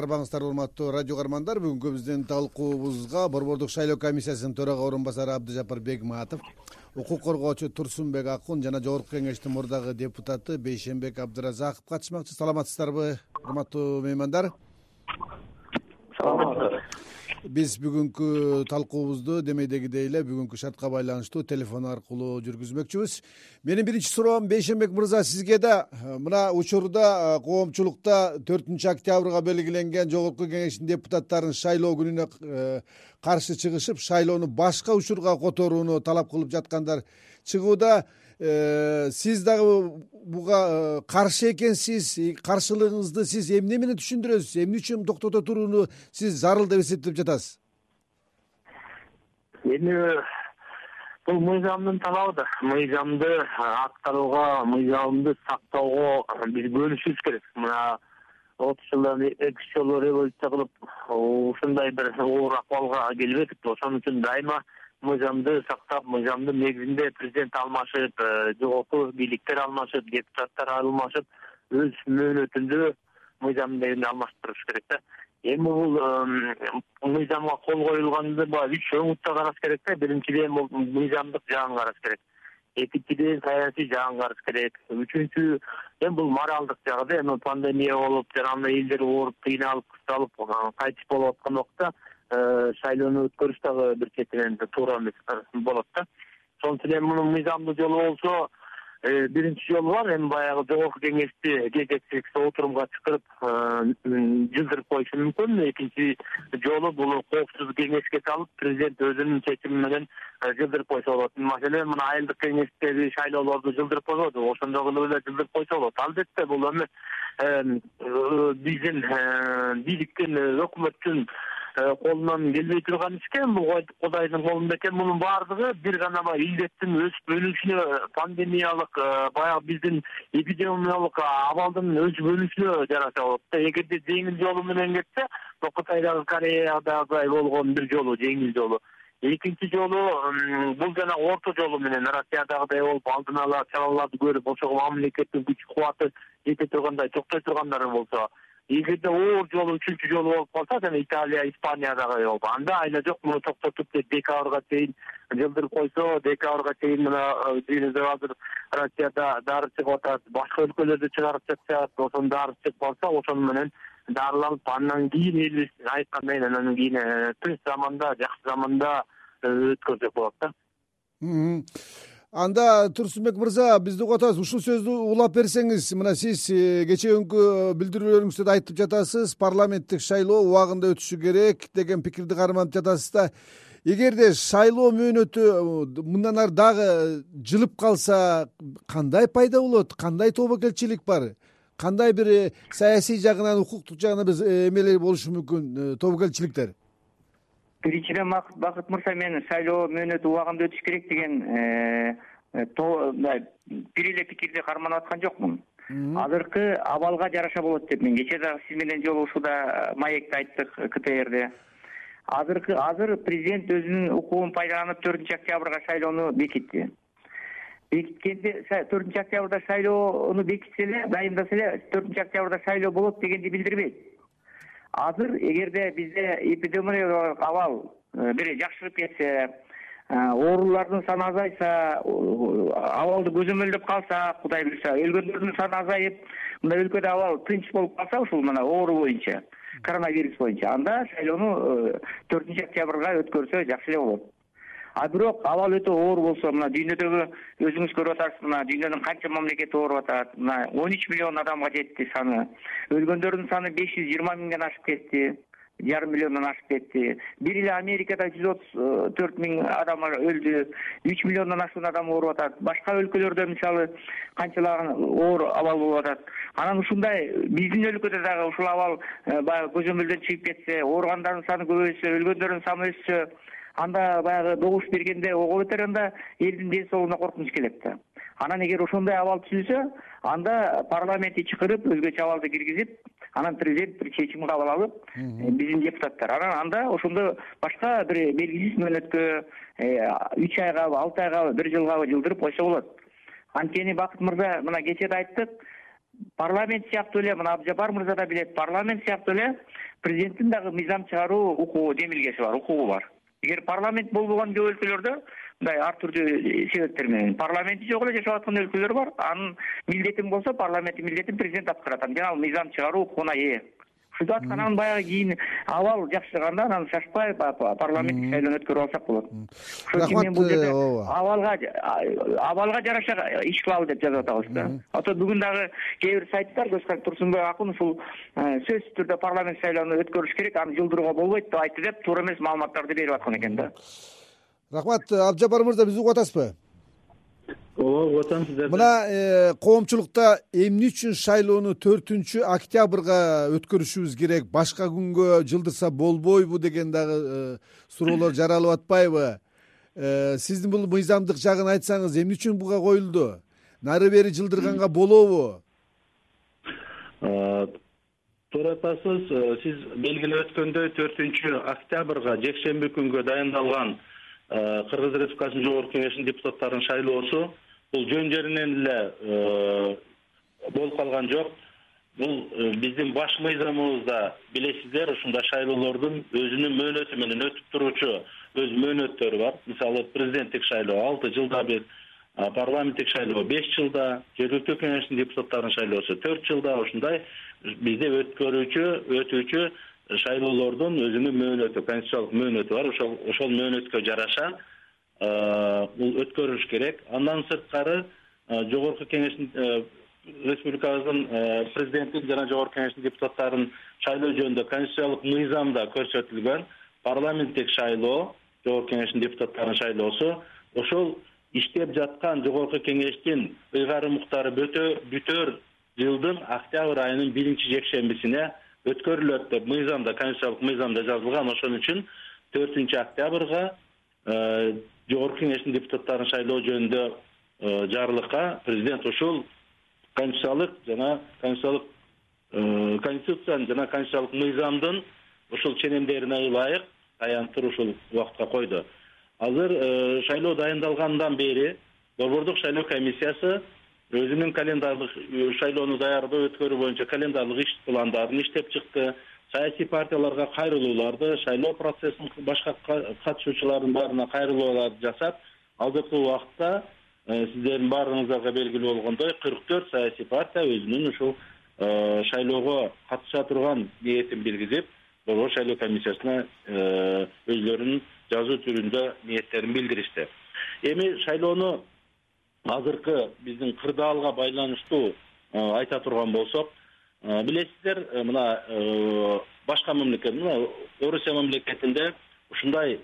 арбаңыздар урматтуу радио каармандар бүгүнкү биздин талкуубузга борбордук шайлоо комиссиясынын төрага орун басары абдыжапар бегматов укук коргоочу турсунбек акун жана жогорку кеңештин мурдагы депутаты бейшенбек абдыразаков катышмакчы. Саламатсыздарбы урматтуу меймандар? Саламатсыздар биз бүгүнкү талкуубузду демейдегидей эле бүгүнкү шартка байланыштуу телефон аркылуу жүргүзмөкчүбүз. Менин биринчи суроом бейшенбек мырза сизге да мына учурда э, коомчулукта төртүнчү октябрга белгиленген жогорку кеңештин депутаттарын шайлоо күнүнө э, каршы чыгышып шайлоону башка учурга которууну талап кылып жаткандар чыгууда. Э, сиз дагы буга э, каршы экенсиз каршылыгыңызды сиз эмне менен түшүндүрөсүз? Эмне үчүн токтото турууну сиз зарыл деп эсептеп жатасыз? Эми бул мыйзамдын талабы да мыйзамды аткарууга мыйзамды сактоого биз көнүшүбүз керек. Мына отуз жылдан экинчи жолу революция кылып ушундай бир оор акыбалга келбедик. Ошон үчүн дайыма мыйзамды сактап мыйзамдын негизинде президент алмашып э, жогорку бийликтер алмашып депутаттар алмашып өз мөөнөтүндө мыйзамдын негизинде алмаштырыш керек да. Эми бул мыйзамга кол коюлганды баягы үч оңутта караш керек да. Биринчиден бул мыйзамдык жагын караш керек. Экинчиден саясий жагын караш керек. Үчүнчү эми бул моралдык жагы да. Эми пандемия болуп жана андай элдер ооруп кыйналып кысталып кайтыш болуп аткан убакта шайлоону өткөрүш дагы бир четинен туура эмес болот да. Ошон үчүн эми мунун мыйзамдуу жолу болсо э, биринчи жолу бар эми баягы жогорку кеңешти кезектик отурумга чакырып э, жылдырып коюшу мүмкүн. Экинчи жолу бул коопсуз кеңешке салып президент өзүнүн чечими менен жылдырып койсо болот. Маселен мына айылдык кеңештеги шайлоолорду жылдырып койбоду ошондой эле жылдырып койсо болот. Албетте бул эми биздин бийликтин өкмөттүн Э, колунан келбей турган иш экен бул кудайдын колунда экен. Мунун баардыгы бир гана баягы илдеттин өсүп өнүгүшүнө пандемиялык э, баягы биздин эпидемиологиялык абалдын өсүп өнүгүшүнө жараша болот да. Эгерде жеңил жолу менен кетсе мына кытайдагы кореядагыдай болгон бир жолу жеңил жолу. Экинчи жолу бул жана орто жолу менен россиядагыдай болуп алдын ала чараларды көрүп ошого мамлекеттин күч кубаты жете тургандай токтой тургандар болсо эгерде оор жолу үчүнчү жолу болуп калса жана италия испаниядагы болуп анда айла жок муну токтотуп деп декабрга чейин жылдырып койсо декабрга чейин мына дүйнөдө азыр россияда дары чыгып атат башка өлкөлөрдө чыгарып жатышат ошонун даарысы чыгып калса ошону менен дарыланып андан кийин элибиз айткандай анан кийин э, тынч заманда жакшы заманда э, өткөрсөк болот да анда турсунбек мырза бизди угуп атасыз ушул сөздү улап берсеңиз мына сиз э, кечээкүнкү э, билдирүүлөрүңүздө да айтып жатасыз. Парламенттик шайлоо убагында өтүшү керек деген пикирди карманып жатасыз да. Эгерде шайлоо мөөнөтү э, мындан ары дагы жылып калса кандай пайда болот? Кандай тобокелчилик бар? Кандай бир саясий жагынан укуктук жагынан биз эмелер болушу мүмкүн тобокелчиликтер биринчиден бакыт мырза мен шайлоо мөөнөтү убагында өтүш керек деген э, э, бир эле пикирди карманып аткан жокмун. Азыркы абалга жараша болот деп мен кечээ дагы сиз менен жолугушууда маекти айттык ктрде. Азыркы азыр президент өзүнүн укугун пайдаланып төртүнчү октябрга шайлоону бекитти. Бекиткенде төртүнчү октябрда шайлоону бекитсе эле дайындаса эле төртүнчү октябрда шайлоо болот дегенди билдирбейт азыр эгерде бизде эпидемиологиялык абал э, бир жакшырып кетсе э, оорулардын саны азайса абалды көзөмөлдөп калсак кудай буюрса өлгөндөрдүн саны азайып мына өлкөдө абал тынч болуп калса ушул мына оору боюнча коронавирус боюнча анда шайлоону э, төртүнчү октябрга өткөрсө жакшы эле болот а бирок абал өтө оор болсо мына дүйнөдөгү өзүңүз көрүп атасыз мына дүйнөнүн канча мамлекети ооруп атат мына он үч миллион адамга жетти саны. Өлгөндөрдүн саны беш жүз жыйырма миңден ашып кетти жарым миллиондон ашып кетти. Бир эле америкада жүз отуз төрт миң адам өлдү үч миллиондон ашуун адам ооруп атат. Башка өлкөлөрдө мисалы канчалаган оор абал болуп атат. Анан ушундай биздин өлкөдө дагы ушул абал э, баягы көзөмөлдөн чыгып кетсе ооругандардын саны көбөйсө өлгөндөрдүн саны өссө анда баягы добуш бергенде ого бетер анда элдин ден соолугуна коркунуч келет да. Анан эгер ошондой абал түзүлсө анда парламентти чакырып өзгөчө абалды киргизип анан президент бир чечим кабыл алып э, биздин депутаттар. Анан анда ошондо башка бир белгисиз мөөнөткө э, үч айгабы алты айгабы бир жылгабы жылдырып койсо болот. Анткени бакыт мырза мына кечээ да айттык парламент сыяктуу эле мына абжапар мырза да билет парламент сыяктуу эле президенттин дагы мыйзам чыгаруу укугу демилгеси бар укугу бар эгер парламент болбогон көп өлкөлөрдө мындай ар түрдүү себептер менен парламенти жок эле жашап аткан өлкөлөр бар. Анын милдетин болсо парламенттин милдетин президент аткарат анан жанагы мыйзам чыгаруу укугуна ээ ушинтип аткан анан баягы кийин абал жакшырганда анан шашпай парламенттик шайлоону өткөрүп алсак болот. Ошон үчүн мен бул жерде э, абалга абалга жараша иш кылалы деп жазып атабыз да. А то бүгүн дагы кээ бир сайттар турсунбай акын ушул э, сөзсүз түрдө парламент шайлоону өткөрүш керек аны жылдырууга болбойт деп айтты деп туура эмес маалыматтарды берип аткан экен да. Рахмат абжапар мырза бизди угуп атасызбы ооба угуп атам сиздерди мына э, коомчулукта эмне үчүн шайлоону төртүнчү октябрга өткөрүшүбүз керек? Башка күнгө жылдырса болбойбу деген дагы э, суроолор жаралып атпайбы? Э, сиздин бул мыйзамдык жагын айтсаңыз эмне үчүн буга коюлду? Нары бери жылдырганга болобу? Туура айтасыз сиз белгилеп өткөндөй төртүнчү октябрга жекшемби күнгө дайындалган кыргыз республикасынын жогорку кеңешинин депутаттарын шайлоосу бул жөн жеринен эле э, болуп калган жок. Бул э, биздин баш мыйзамыбызда билесиздер ушундай шайлоолордун өзүнүн мөөнөтү менен өтүп турчу өз мөөнөттөрү бар. Мисалы президенттик шайлоо алты жылда бир парламенттик шайлоо беш жылда жергиликтүү кеңештин депутаттарынын шайлоосу төрт жылда ушундай бизде өткөрүүчү өтүүчү шайлоолордун өзүнүн мөөнөтү конституциялык мөөнөтү бар. Ошол ошол мөөнөткө жараша бул өткөрүлүш керек. Андан сырткары жогорку кеңештин республикабыздын президентин жана жогорку кеңештин депутаттарын шайлоо жөнүндө конституциялык мыйзамда көрсөтүлгөн. Парламенттик шайлоо жогорку кеңештин депутаттарын шайлоосу. Ошол иштеп жаткан жогорку кеңештин ыйгарым укуктары бүтөр жылдын октябрь айынын биринчи жекшембисине өткөрүлөт деп мыйзамда конституциялык мыйзамда жазылган. Ошон үчүн төртүнчү октябрга э, жогорку кеңештин депутаттарын шайлоо жөнүндө э, жарлыкка президент ушул конституциялык жана конституциялык э, конституциянын жана конституциялык мыйзамдын ушул ченемдерине ылайык таянып туруп ушул убакытка койду. Азыр шайлоо дайындалгандан бери борбордук шайлоо комиссиясы өзүнүн календарлык шайлоону даярдоо өткөрүү боюнча календарлык иш пландарын иштеп чыкты. Саясий партияларга кайрылууларды шайлоо процессинин башка катышуучулардын баарына кайрылууларды жасап азыркы убакытта э, сиздердин баарыңыздарга белгилүү болгондой кырк төрт саясий партия өзүнүн ушул э, шайлоого катыша турган ниетин билгизип борбор шайлоо комиссиясына э, өзүлөрүнүн жазуу түрүндө ниеттерин билдиришти. Эми шайлоону азыркы биздин кырдаалга байланыштуу э, айта турган болсок э, билесиздер э, мына башка мамлекет мына орусия мамлекетинде ушундай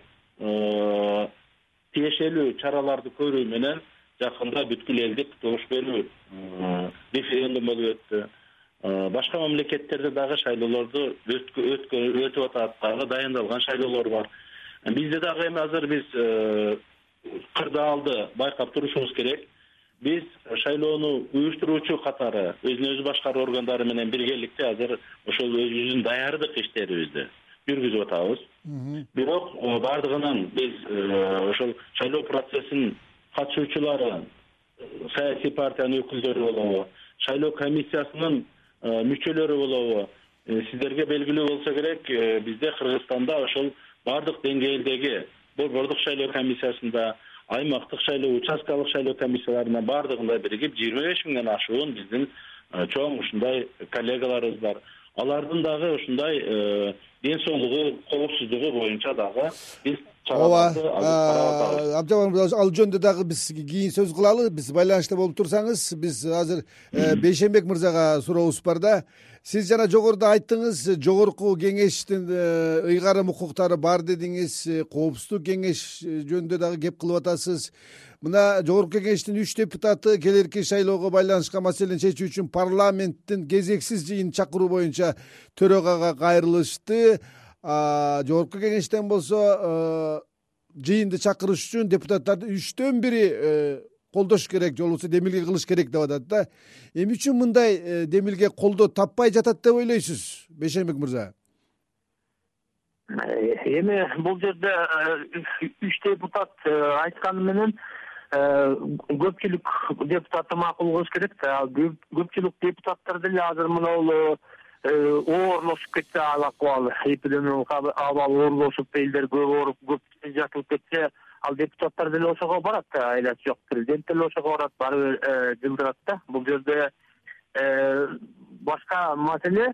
тиешелүү чараларды көрүү менен жакында бүткүл элдик добуш берүү референдум болуп өттү. Башка мамлекеттерде дагы шайлоолорду өтүп атат дагы дайындалган шайлоолор бар. Бизде дагы эми азыр биз кырдаалды байкап турушубуз керек. Биз шайлоону уюштуруучу катары өзүн өзү башкаруу органдары менен биргеликте азыр ошол өзүбүздүн даярдык иштерибизди жүргүзүп атабыз. Бирок э, баардыгынан биз э, ошол шайлоо процессинин катышуучулары э, саясий партиянын өкүлдөрү болобу шайлоо комиссиясынын мүчөлөрү болобу сиздерге белгилүү болсо керек бизде кыргызстанда ошол баардык деңгээлдеги борбордук шайлоо комиссиясында аймактык шайлоо участкалык шайлоо комиссияларына баардыгында биригип жыйырма беш миңден ашуун биздин э, чоң ушундай коллегаларыбыз бар. Алардын дагы ушундай э, ден соолугу коопсуздугу боюнча дагы биз ооба абжапар мырза ал жөнүндө дагы биз кийин сөз кылалы биз байланышта болуп турсаңыз биз азыр э, бейшенбек мырзага сурообуз бар да. Сиз жана жогоруда айттыңыз жогорку кеңештин э, ыйгарым укуктары бар дедиңиз э, коопсуздук кеңеш жөнүндө дагы кеп кылып атасыз. Мына жогорку кеңештин үч депутаты келерки шайлоого байланышкан маселени чечүү үчүн парламенттин кезексиз жыйынын чакыруу боюнча төрагага кайрылышты жогорку кеңештен болсо э, жыйынды чакырыш үчүн депутаттардын үчтөн бири э, колдош керек же болбосо демилге кылыш керек деп атат да. Эмне үчүн мындай э, демилге колдоо таппай жатат деп ойлойсуз бейшенбек мырза? Эми бул жерде үч депутат айтканы менен көпчүлүк депутатты макул кылыш керек да. Көпчүлүк депутаттар деле азыр мынабул оорлошуп кетсе ал акыбал эпидемиологиялык абал оорлошуп элдер көп ооруп көп жатылып кетсе ал депутаттар деле ошого барат да айла жок. Президент деле ошого барат. Баары бир жылдырат да. Бул жерде башка маселе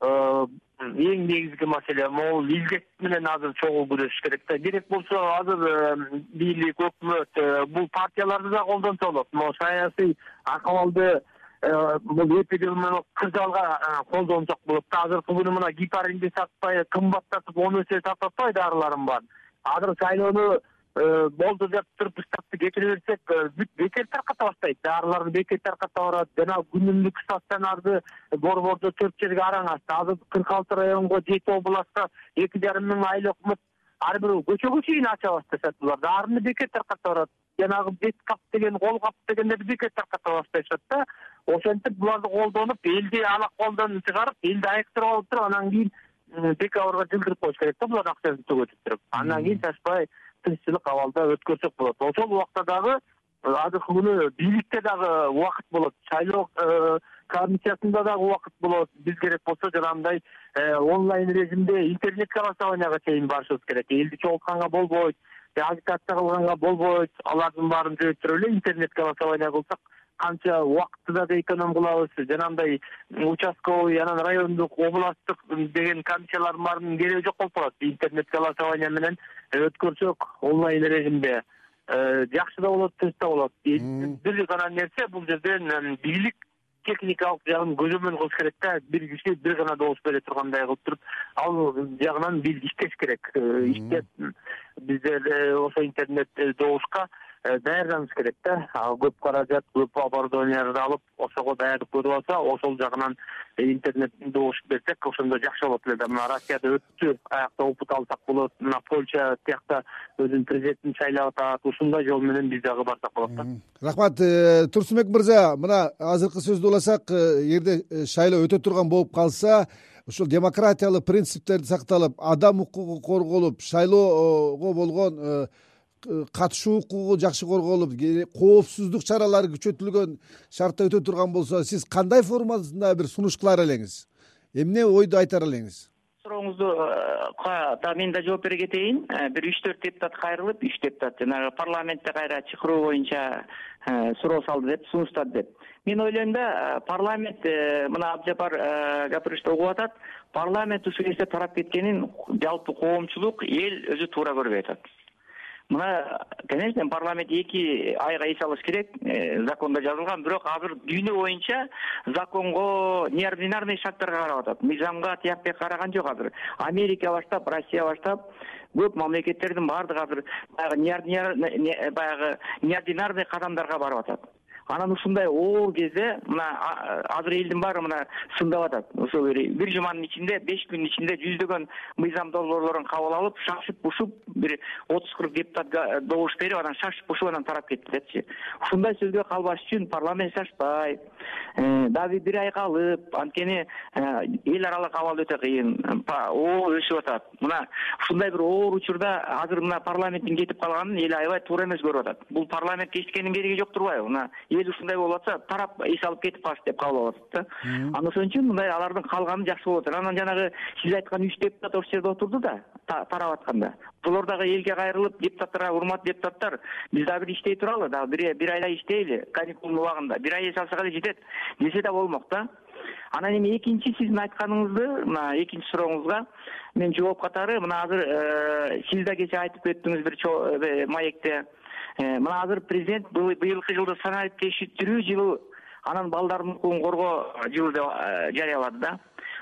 эң негизги маселе могул илдет менен азыр чогуу күрөшүш керек да. Керек болсо азыр бийлик өкмөт бул партияларды да колдонсо болот могу саясий акыбалды бул эпидемиологиялык кырдаалга колдонсок болот азыркы күнү мына гепаринди сатпай кымбаттатып он эсе сатып атпайбы дарыларын баарын азыр шайлоону болду деп туруп штабты кетире берсек бүт бекер тарката баштайт дарыларды бекер тарката барат. Жана күнүмдүк стационарды борбордо төрт жерге араңашты азыр кырк алты районго жети областка эки жарым миң айыл өкмөт ар бир көчөгө чейин ача башташат булар дарыны бекер тарката барат жанагы бет кап деген кол кап дегендерди бекер тарката башташат да. Ошентип буларды колдонуп элди ала колдон чыгарып элди айыктырып алып туруп анан кийин декабрга жылдырып коюш керек да булардын акчасын төгөтүп туруп. Андан кийин чачпай тынччылык абалда өткөрсөк болот. Ошол убакта дагы э, азыркы күнү бийликте дагы убакыт болот. Шайлоо э, комиссиясында дагы убакыт болот. Биз керек болсо жанагындай э, онлайн режимде интернет голосованияга чейин барышыбыз керек. Элди чогултканга болбойт агитация кылганга болбойт алардын баарын жөөттүрүп эле интернет голосование кылсак канча убакытты да эконом кылабыз жанагындай участковый анан райондук областтык деген комиссиялардын баарынын кереги жок болуп калат интернет голосование менен өткөрсөк онлайн режимде жакшы да болот тынч да болот бир гана нерсе бул жерден бийлик техникалык жагын көзөмөл кылыш керек да. Бир киши бир гана добуш бере тургандай кылып туруп ал жагынан бийлик иштеш керек. Э, иштеп биздер э, ошо интернет добушка даярданыш керек да. Көп каражат көп оборудованияларды алып ошого даярдык көрүп алса ошол жагынан интернет добуш берсек ошондо жакшы болот эле да. Мына россияда өттү аякта опыт алсак болот. Мына польша тиякта өзүнүн президентин шайлап атат ушундай жол менен биз дагы барсак болот да. Рахмат э, турсунбек мырза мына азыркы сөздү уласак э, эгерде шайлоо өтө турган болуп калса ушул демократиялык принциптерди сакталып адам укугу корголуп шайлоого болгон катышуу укугу жакшы корголуп коопсуздук чаралары күчөтүлгөн шартта өтө турган болсо сиз кандай формасында бир сунуш кылар элеңиз? Эмне ойду айтар элеңиз? Сурооңузду да мен да жооп бере кетейин. Э, бир үч төрт депутат кайрылып үч депутат жанагы парламентте кайра чакыруу боюнча э, суроо салды деп сунуштады деп. Мен ойлойм да э, парламент мына абдыжапар гапиришти угуп атат. Парламент ушул нерсе тарап кеткенин жалпы коомчулук эл өзү туура көрбөй атат мына конечно парламент эки айга эс алыш керек э, закондо жазылган. Бирок азыр дүйнө боюнча законго неординарный шарттарга карап атат. Мыйзамга тияк караган жок азыр. Америка баштап россия баштап көп мамлекеттердин баардыгы азыр баягы баягы неординарный кадамдарга барып атат анан ушундай оор кезде мына азыр элдин баары мына сындап атат. Ошо бир жуманын ичинде беш күндүн ичинде жүздөгөн мыйзам долбоорлорун кабыл алып шашып бушуп бир отуз кырк депутат добуш берип анан шашып бушуп анан тарап кетти депчи ушундай сөзгө калбаш үчүн парламент шашпай э, дагы бир ай калып анткени э, эл аралык абал өтө кыйын оор өсүп атат. Мына ушундай бир оор учурда азыр мына парламенттин кетип калганын эл аябай туура эмес көрүп атат. Бул парламентке эчтекенин кереги жок турбайбы мына эл ушундай болуп атса тарап эс алып кетип калыш деп кабыл алып атат да анан ошон үчүн мындай алардын калганы жакшы болуп атат. Анан жанагы сиз айткан үч депутат ошол жерде отурду да тарап атканда. Ошолор дагы элге кайрылып депутаттарга урматтуу депутаттар биз дагы бир иштей туралы дагы бир айдай иштейли каникулдун убагында. Бир ай эс алсак эле жетет десе да болмок да. Анан эми экинчи сиздин айтканыңызды мына экинчи сурооңузга мен жооп катары мына азыр э, сиз да кечээ айтып өттүңүз бир э, маекте мына азыр президент быйылкы жылды санариптештирүү жылы анан балдардын укугун коргоо жылы деп э, жарыялады да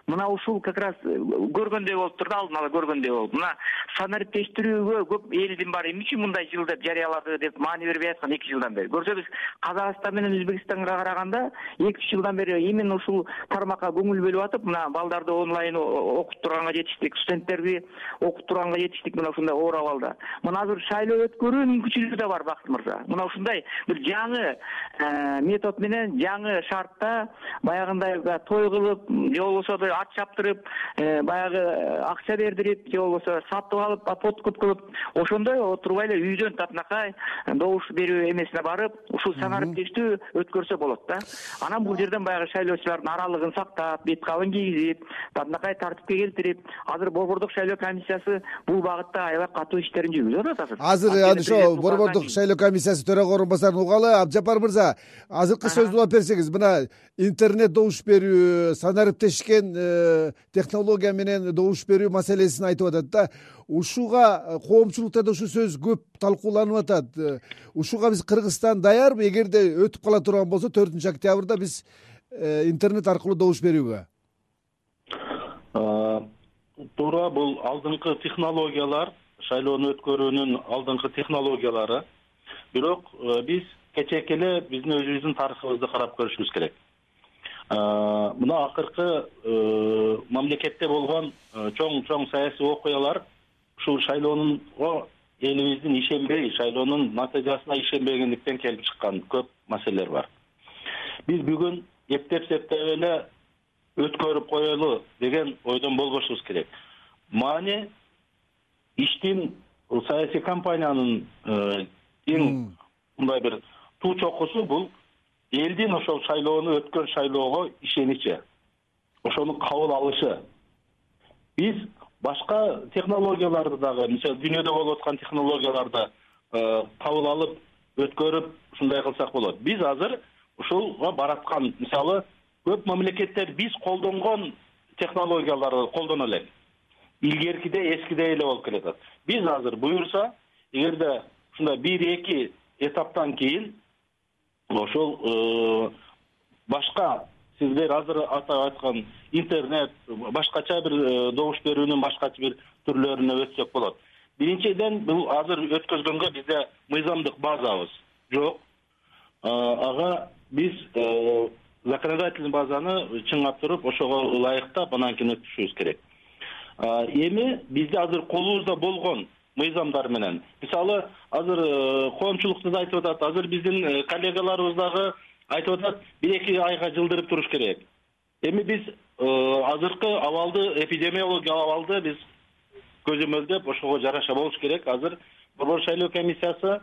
мына ушул как раз э, көргөндөй болуп тур да алдын ала көргөндөй болуп. Мына санариптештирүүгө көп элдин баары эмне үчүн мындай жыл деп жарыялады деп маани бербей аткан эки жылдан бери. Көрсө биз казакстан менен өзбекстанга караганда эки үч жылдан бери именно ушул тармакка көңүл бөлүп атып мына балдарды онлайн окутуп турганга жетиштик студенттерди окутуп турганга жетиштик мына ушундай оор абалда мына азыр шайлоо өткөрүү мүмкүнчүлүгү да бар бакыт мырза. Мына ушундай бир жаңы э, метод менен жаңы шартта баягындай той кылып же болбосо ат чаптырып э, баягы акча бердирип же болбосо сатып алып подкуп кылып ошондой отурбай эле үйдөн татынакай добуш берүү эмесине барып ушул санариптештүү өткөрсө болот да. Анан бул жерден баягы шайлоочулардын аралыгын сактап бет кабын кийгизип татынакай тартипке келтирип азыр борбордук шайлоо комиссиясы бул багытта аябай катуу иштерин жүргүзүп атат азыр азыр ошо борбордук шайлоо комиссиясы төрага орун басарын угалы абдыжапар мырза азыркы сөздү улап берсеңиз мына интернет добуш берүү санариптешкен э, технология менен добуш берүү маселесин айтып атат да. Ушуга э, коомчулукта да ушул сөз көп талкууланып атат. Э, ушуга биз кыргызстан даярбы? Эгерде өтүп кала турган болсо төртүнчү октябрда биз интернет аркылуу добуш берүүгө. Туура бул алдыңкы технологиялар шайлоону өткөрүүнүн алдыңкы технологиялары. Бирок биз кечээки эле биздин өзүбүздүн тарыхыбызды карап көрүшүбүз керек мына акыркы э, мамлекетте болгон э, чоң чоң саясий окуялар ушул шайлоого элибиздин ишенбей шайлоонун натыйжасына ишенбегендиктен келип чыккан көп маселелер бар. Биз бүгүн эптеп септеп эле өткөрүп коелу деген ойдон болбошубуз керек. Маани иштин саясий компаниянын эң мындай бир туу чокусу бул элдин ошол шайлоону өткөн шайлоого ишеничи. Ошону кабыл алышы. Биз башка технологияларды дагы мисалы дүйнөдө болуп аткан технологияларды э, кабыл алып өткөрүп ушундай кылсак болот. Биз азыр ушулга бараткан мисалы көп мамлекеттер биз колдонгон технологияларды колдоно элек. Илгеркидей эскидей эле болуп келатат. Биз азыр буюрса эгерде ушундай бир эки этаптан кийин ошол э, башка сиздер азыр атап айткан интернет башкача бир э, добуш берүүнүн башкача бир түрлөрүнө өтсөк болот. Биринчиден бул азыр өткөзгөнгө бизде мыйзамдык базабыз жок. Э, ага биз законодательный базаны чыңгап туруп ошого ылайыктап анан кийин өткүзүшүбүз керек. Эми бизде азыр колубузда болгон мыйзамдар менен. Мисалы азыр э, коомчулукта да айтып атат азыр биздин э, коллегаларыбыз дагы айтып атат бир эки айга жылдырып туруш керек. Эми биз э, азыркы абалды эпидемиологиялык абалды биз көзөмөлдөп ошого жараша болуш керек. Азыр борбор шайлоо комиссиясы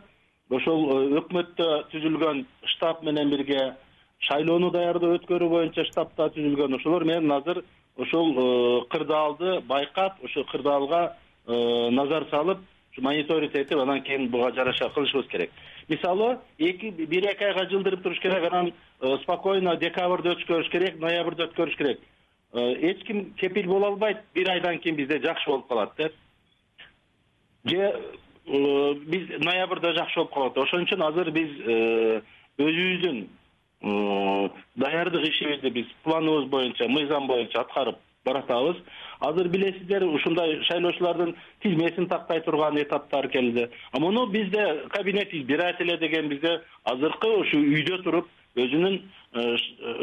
ошол өкмөттө түзүлгөн штаб менен бирге шайлоону даярдоо өткөрүү боюнча штаб да түзүлгөн ошолор менен азыр ошол кырдаалды байкап ошол кырдаалга назар салып мониторинг этип анан кийин буга жараша кылышыбыз керек. Мисалы эки бир эки айга жылдырып туруш керек анан э, спокойно декабрда өткөрүш керек ноябрда өткөрүш керек. Э, эч ким кепил боло албайт бир айдан кийин бизде жакшы болуп калат деп же биз ноябрда жакшы болуп калат. Ошон үчүн азыр биз өзүбүздүн даярдык ишибизди биз планыбыз боюнча мыйзам боюнча аткарып баратабыз. Азыр билесиздер ушундай шайлоочулардын тизмесин тактай турган этаптар келди. А муну бизде кабинет избирателя деген бизде азыркы ушу үйдө туруп өзүнүн э,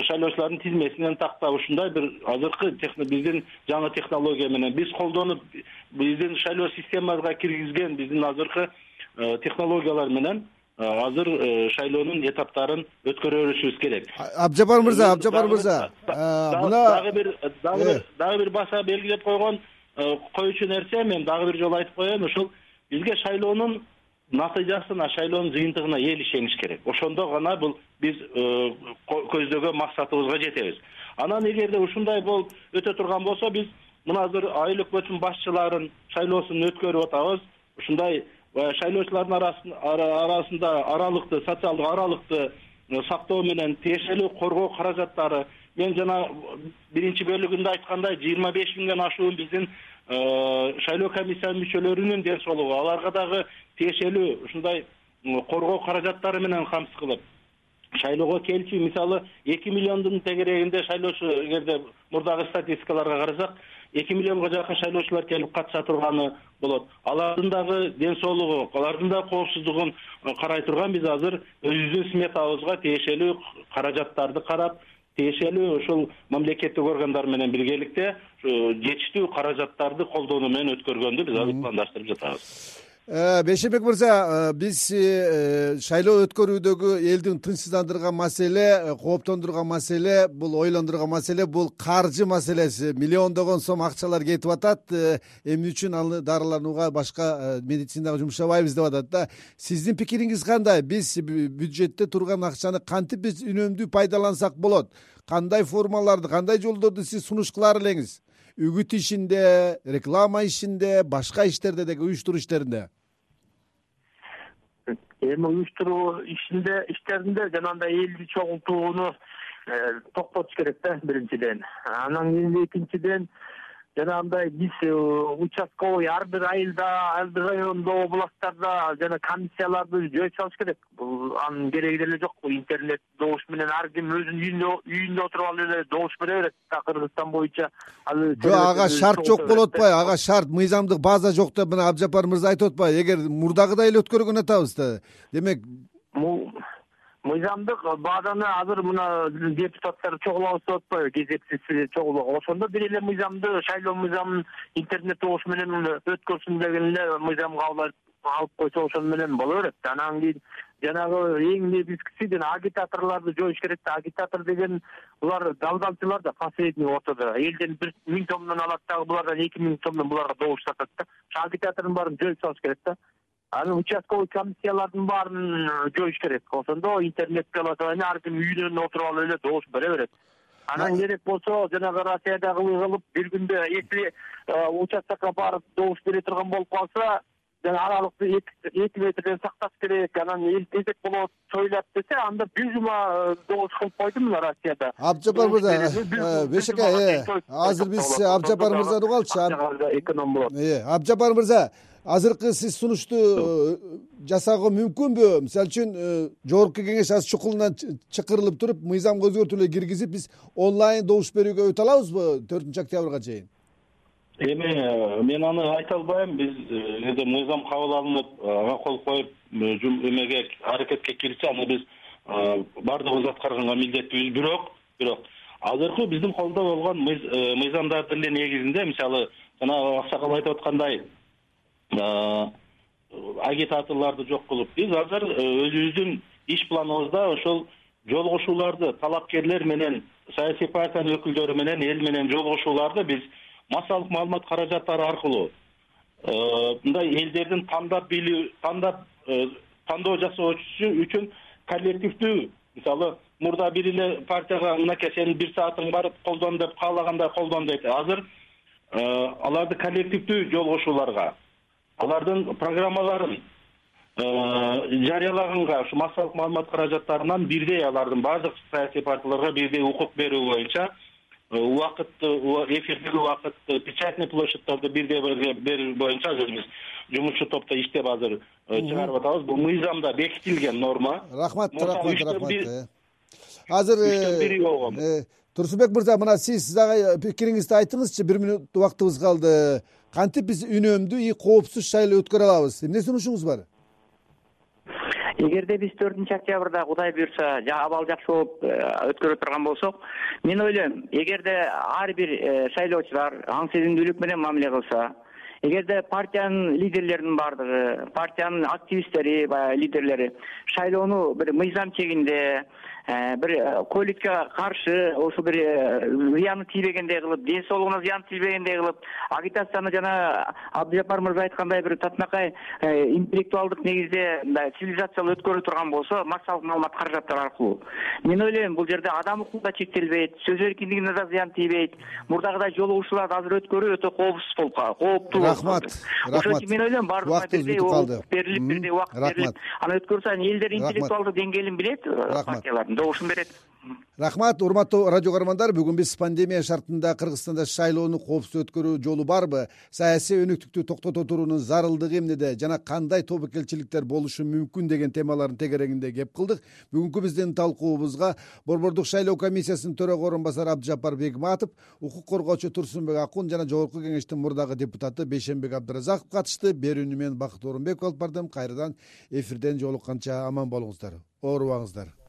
шайлоочулардын тизмесинен тактап ушундай бир азыркы биздин жаңы технология менен биз колдонуп биздин шайлоо системабызга киргизген биздин азыркы э, технологиялар менен э, азыр шайлоонун этаптарын өткөрө беришибиз керек абжапар мырза абжапар мырза мына дагы бир дагы бир дагы бир баса белгилеп койгон коючу нерсе мен дагы бир жолу айтып коеюн ушул бизге шайлоонун натыйжасына шайлоонун жыйынтыгына эл ишениш керек. Ошондо гана бул биз э, көздөгөн максатыбызга жетебиз. Анан эгерде ушундай болуп өтө турган болсо биз мына азыр айыл өкмөтүнүн башчыларын шайлоосун өткөрүп атабыз. Ушундай шайлоочулардын арасында аралыкты социалдык аралыкты э, сактоо менен тиешелүү коргоо каражаттары. Мен жана биринчи бөлүгүндө айткандай жыйырма беш миңден ашуун биздин э, шайлоо комиссиянын мүчөлөрүнүн ден соолугу. Аларга дагы тиешелүү ушундай коргоо каражаттары менен камсыз кылып шайлоого келчү. Мисалы эки миллиондун тегерегинде шайлоочу эгерде мурдагы статистикаларга карасак эки миллионго жакын шайлоочулар келип катыша турганы болот. Алардын дагы ден соолугу алардын дагы коопсуздугун карай турган биз азыр өзүбүздүн сметабызга тиешелүү каражаттарды карап тиешелүү ушул мамлекеттик органдар менен биргеликте жетиштүү каражаттарды колдонуу менен өткөргөндү биз азыр пландаштырып жатабыз. Э, бейшенбек мырза э, биз э, шайлоо өткөрүүдөгү элдин тынчсыздандырган маселе кооптондурган маселе бул ойлондурган маселе бул каржы маселеси. Миллиондогон сом акчалар кетип атат эмне үчүн аны дарыланууга башка медицинага жумшабайбыз деп атат да. Сиздин пикириңиз кандай? Биз бюджетте турган акчаны кантип биз үнөмдүү пайдалансак болот? Кандай формаларды кандай жолдорду сиз сунуш кылар элеңиз үгүт ишинде реклама ишинде башка иштерде деги уюштуруу иштеринде? Эми уюштуруу ишинде иштеринде жанагындай элди чогултууну э, токтотуш керек да биринчиден. Анан кийин экинчиден жанагындай биз э, участковый ар бир айылда ар бир райондо областтарда жана комиссияларды жөө салыш керек. Бул анын кереги деле жок. Интернет добуш менен ар ким өзүнүн үйүндө үйүндө отуруп алып эле добуш бере берет. Кыргызстан боюнча ал жок ага шарт жок болуп атпайбы ага шарт мыйзамдык база жок деп мына абдыжапар мырза айтып атпайбы. Эгер мурдагыдай эле өткөргөн атабыз да демек мыйзамдык. Базаны азыр мына депутаттар чогулабыз деп атпайбы кезексиз чогулууга. Ошондо бир эле мыйзамды шайлоо мыйзамын интернет добуш менен өткөрсүн деген эле мыйзам алып койсо ошону менен боло берет. Анан кийин жанагы эң негизгиси жана агитаторлорду жоюш керек да. Агитатор деген булар далдалчылар да последний ортодо. Элден бир миң сомдон алат дагы булардан эки миң сомдон буларга добуш сатат да. Ошо агитатордун баарын жоюп салыш керек да анан участковый комиссиялардын баарын жоюш керек ошондо интернет голосование ар ким үйүнөн отуруп алып эле добуш бере берет анан керек болсо жанагы россиядагы кылып бир күндө если э, участокко барып добуш бере турган болуп калса жана аралыкты эки метрден сакташ керек анан эл тезек болот союлат десе анда бир жума э, добуш кылып койду мына россияда абдыжапар мырза э, бейшеке азыр биз абдыжапар мырзаны угалычы эконом болот абдыжапар мырза азыркы сиз сунушту э, жасоого мүмкүнбү? Мисалы үчүн э, жогорку кеңеш азыр чукулунан чакырылып туруп мыйзамга өзгөртүүлөр киргизип биз онлайн добуш берүүгө өтө алабызбы төртүнчү октябрга чейин? Эми э, мен аны айта албайм. Биз эгерде мыйзам кабыл алынып ага кол коюп эмеге аракетке кирсе аны биз баардыгыбыз аткарганга милдеттүүбүз бирок бирок азыркы биздин колдо болгон мыйзамдардын эле негизинде мисалы жанагы аксакал айтып аткандай агитаторлорду жок кылып. Биз азыр э, өзүбүздүн иш планыбызда ошол жолугушууларды талапкерлер менен саясий партиянын өкүлдөрү менен эл менен жолугушууларды биз массалык маалымат каражаттары аркылуу э, мындай элдердин тандап билүү тандап э, тандоо жасоо үчүн коллективдүү мисалы мурда бир эле партияга мынакей сенин бир саатың бар колдон деп каалагандай колдон дейт. Азыр аларды коллективдүү жолугушууларга алардын программаларын э, жарыялаганга ушу массалык маалымат каражаттарынан бирдей алардын баардык саясий партияларга бирдей укук берүү боюнча э, убакытты эфирдеги убакытты печатный площадьтарды бирдей берүү боюнча азыр биз жумушчу топто иштеп азыр э, чыгарып атабыз. Бул мыйзамда бекитилген норма. Рахмат рахмат рахмат азыр үчтөн бири болгон турсунбек мырза мына сиз дагы пикириңизди айтыңызчы. Бир мүнөт убактыбыз калды кантип биз үнөмдүү и коопсуз шайлоо өткөрө алабыз? Эмне сунушуңуз бар? Эгерде биз төртүнчү октябрда кудай буюрса абал жакшы болуп э, өткөрө турган болсок мен ойлойм эгерде ар бир э, шайлоочулар аң сезимдүүлүк менен мамиле кылса эгерде партиянын лидерлеринин баардыгы партиянын активисттери баягы лидерлери шайлоону бир мыйзам чегинде бир э, ковидке каршы ушул бир э, зыяны тийбегендей кылып ден соолугуна зыяны тийбегендей кылып агитацияны жана абдыжапар мырза айткандай бир татынакай интеллектуалдык негизде мындай цивилизациялуу өткөрө турган болсо массалык маалымат каражаттары аркылуу. Мен ойлойм бул жерде адам укугу да чектелбейт сөз эркиндигине да зыян тийбейт мурдагыдай жолугушууларды азыр өткөрүү өтө коопсуз болуп кооптуу рахмат ошон үчүн мен ойлойм бирдей укук берилип бирдей убакыт берилип аны өткөрсө анан элдер интеллектуалдык деңгээлин билет партиялар добушун берет. Рахмат урматтуу радио каармандар. Бүгүн биз пандемия шартында кыргызстанда шайлоону коопсуз өткөрүү жолу барбы? Саясий өнүктүктү токтото туруунун зарылдыгы эмнеде жана кандай тобокелчиликтер болушу мүмкүн деген темалардын тегерегинде кеп кылдык. Бүгүнкү биздин талкуубузга борбордук шайлоо комиссиясынын төрага орун басары абдыжапар бегматов укук коргоочу турсунбек акун жана жогорку кеңештин мурдагы депутаты бейшенбек абдыразаков катышты. Берүүнү мен бакыт оорунбеков алып бардым. Кайрадан эфирден жолукканча аман болуңуздар. Оорубаңыздар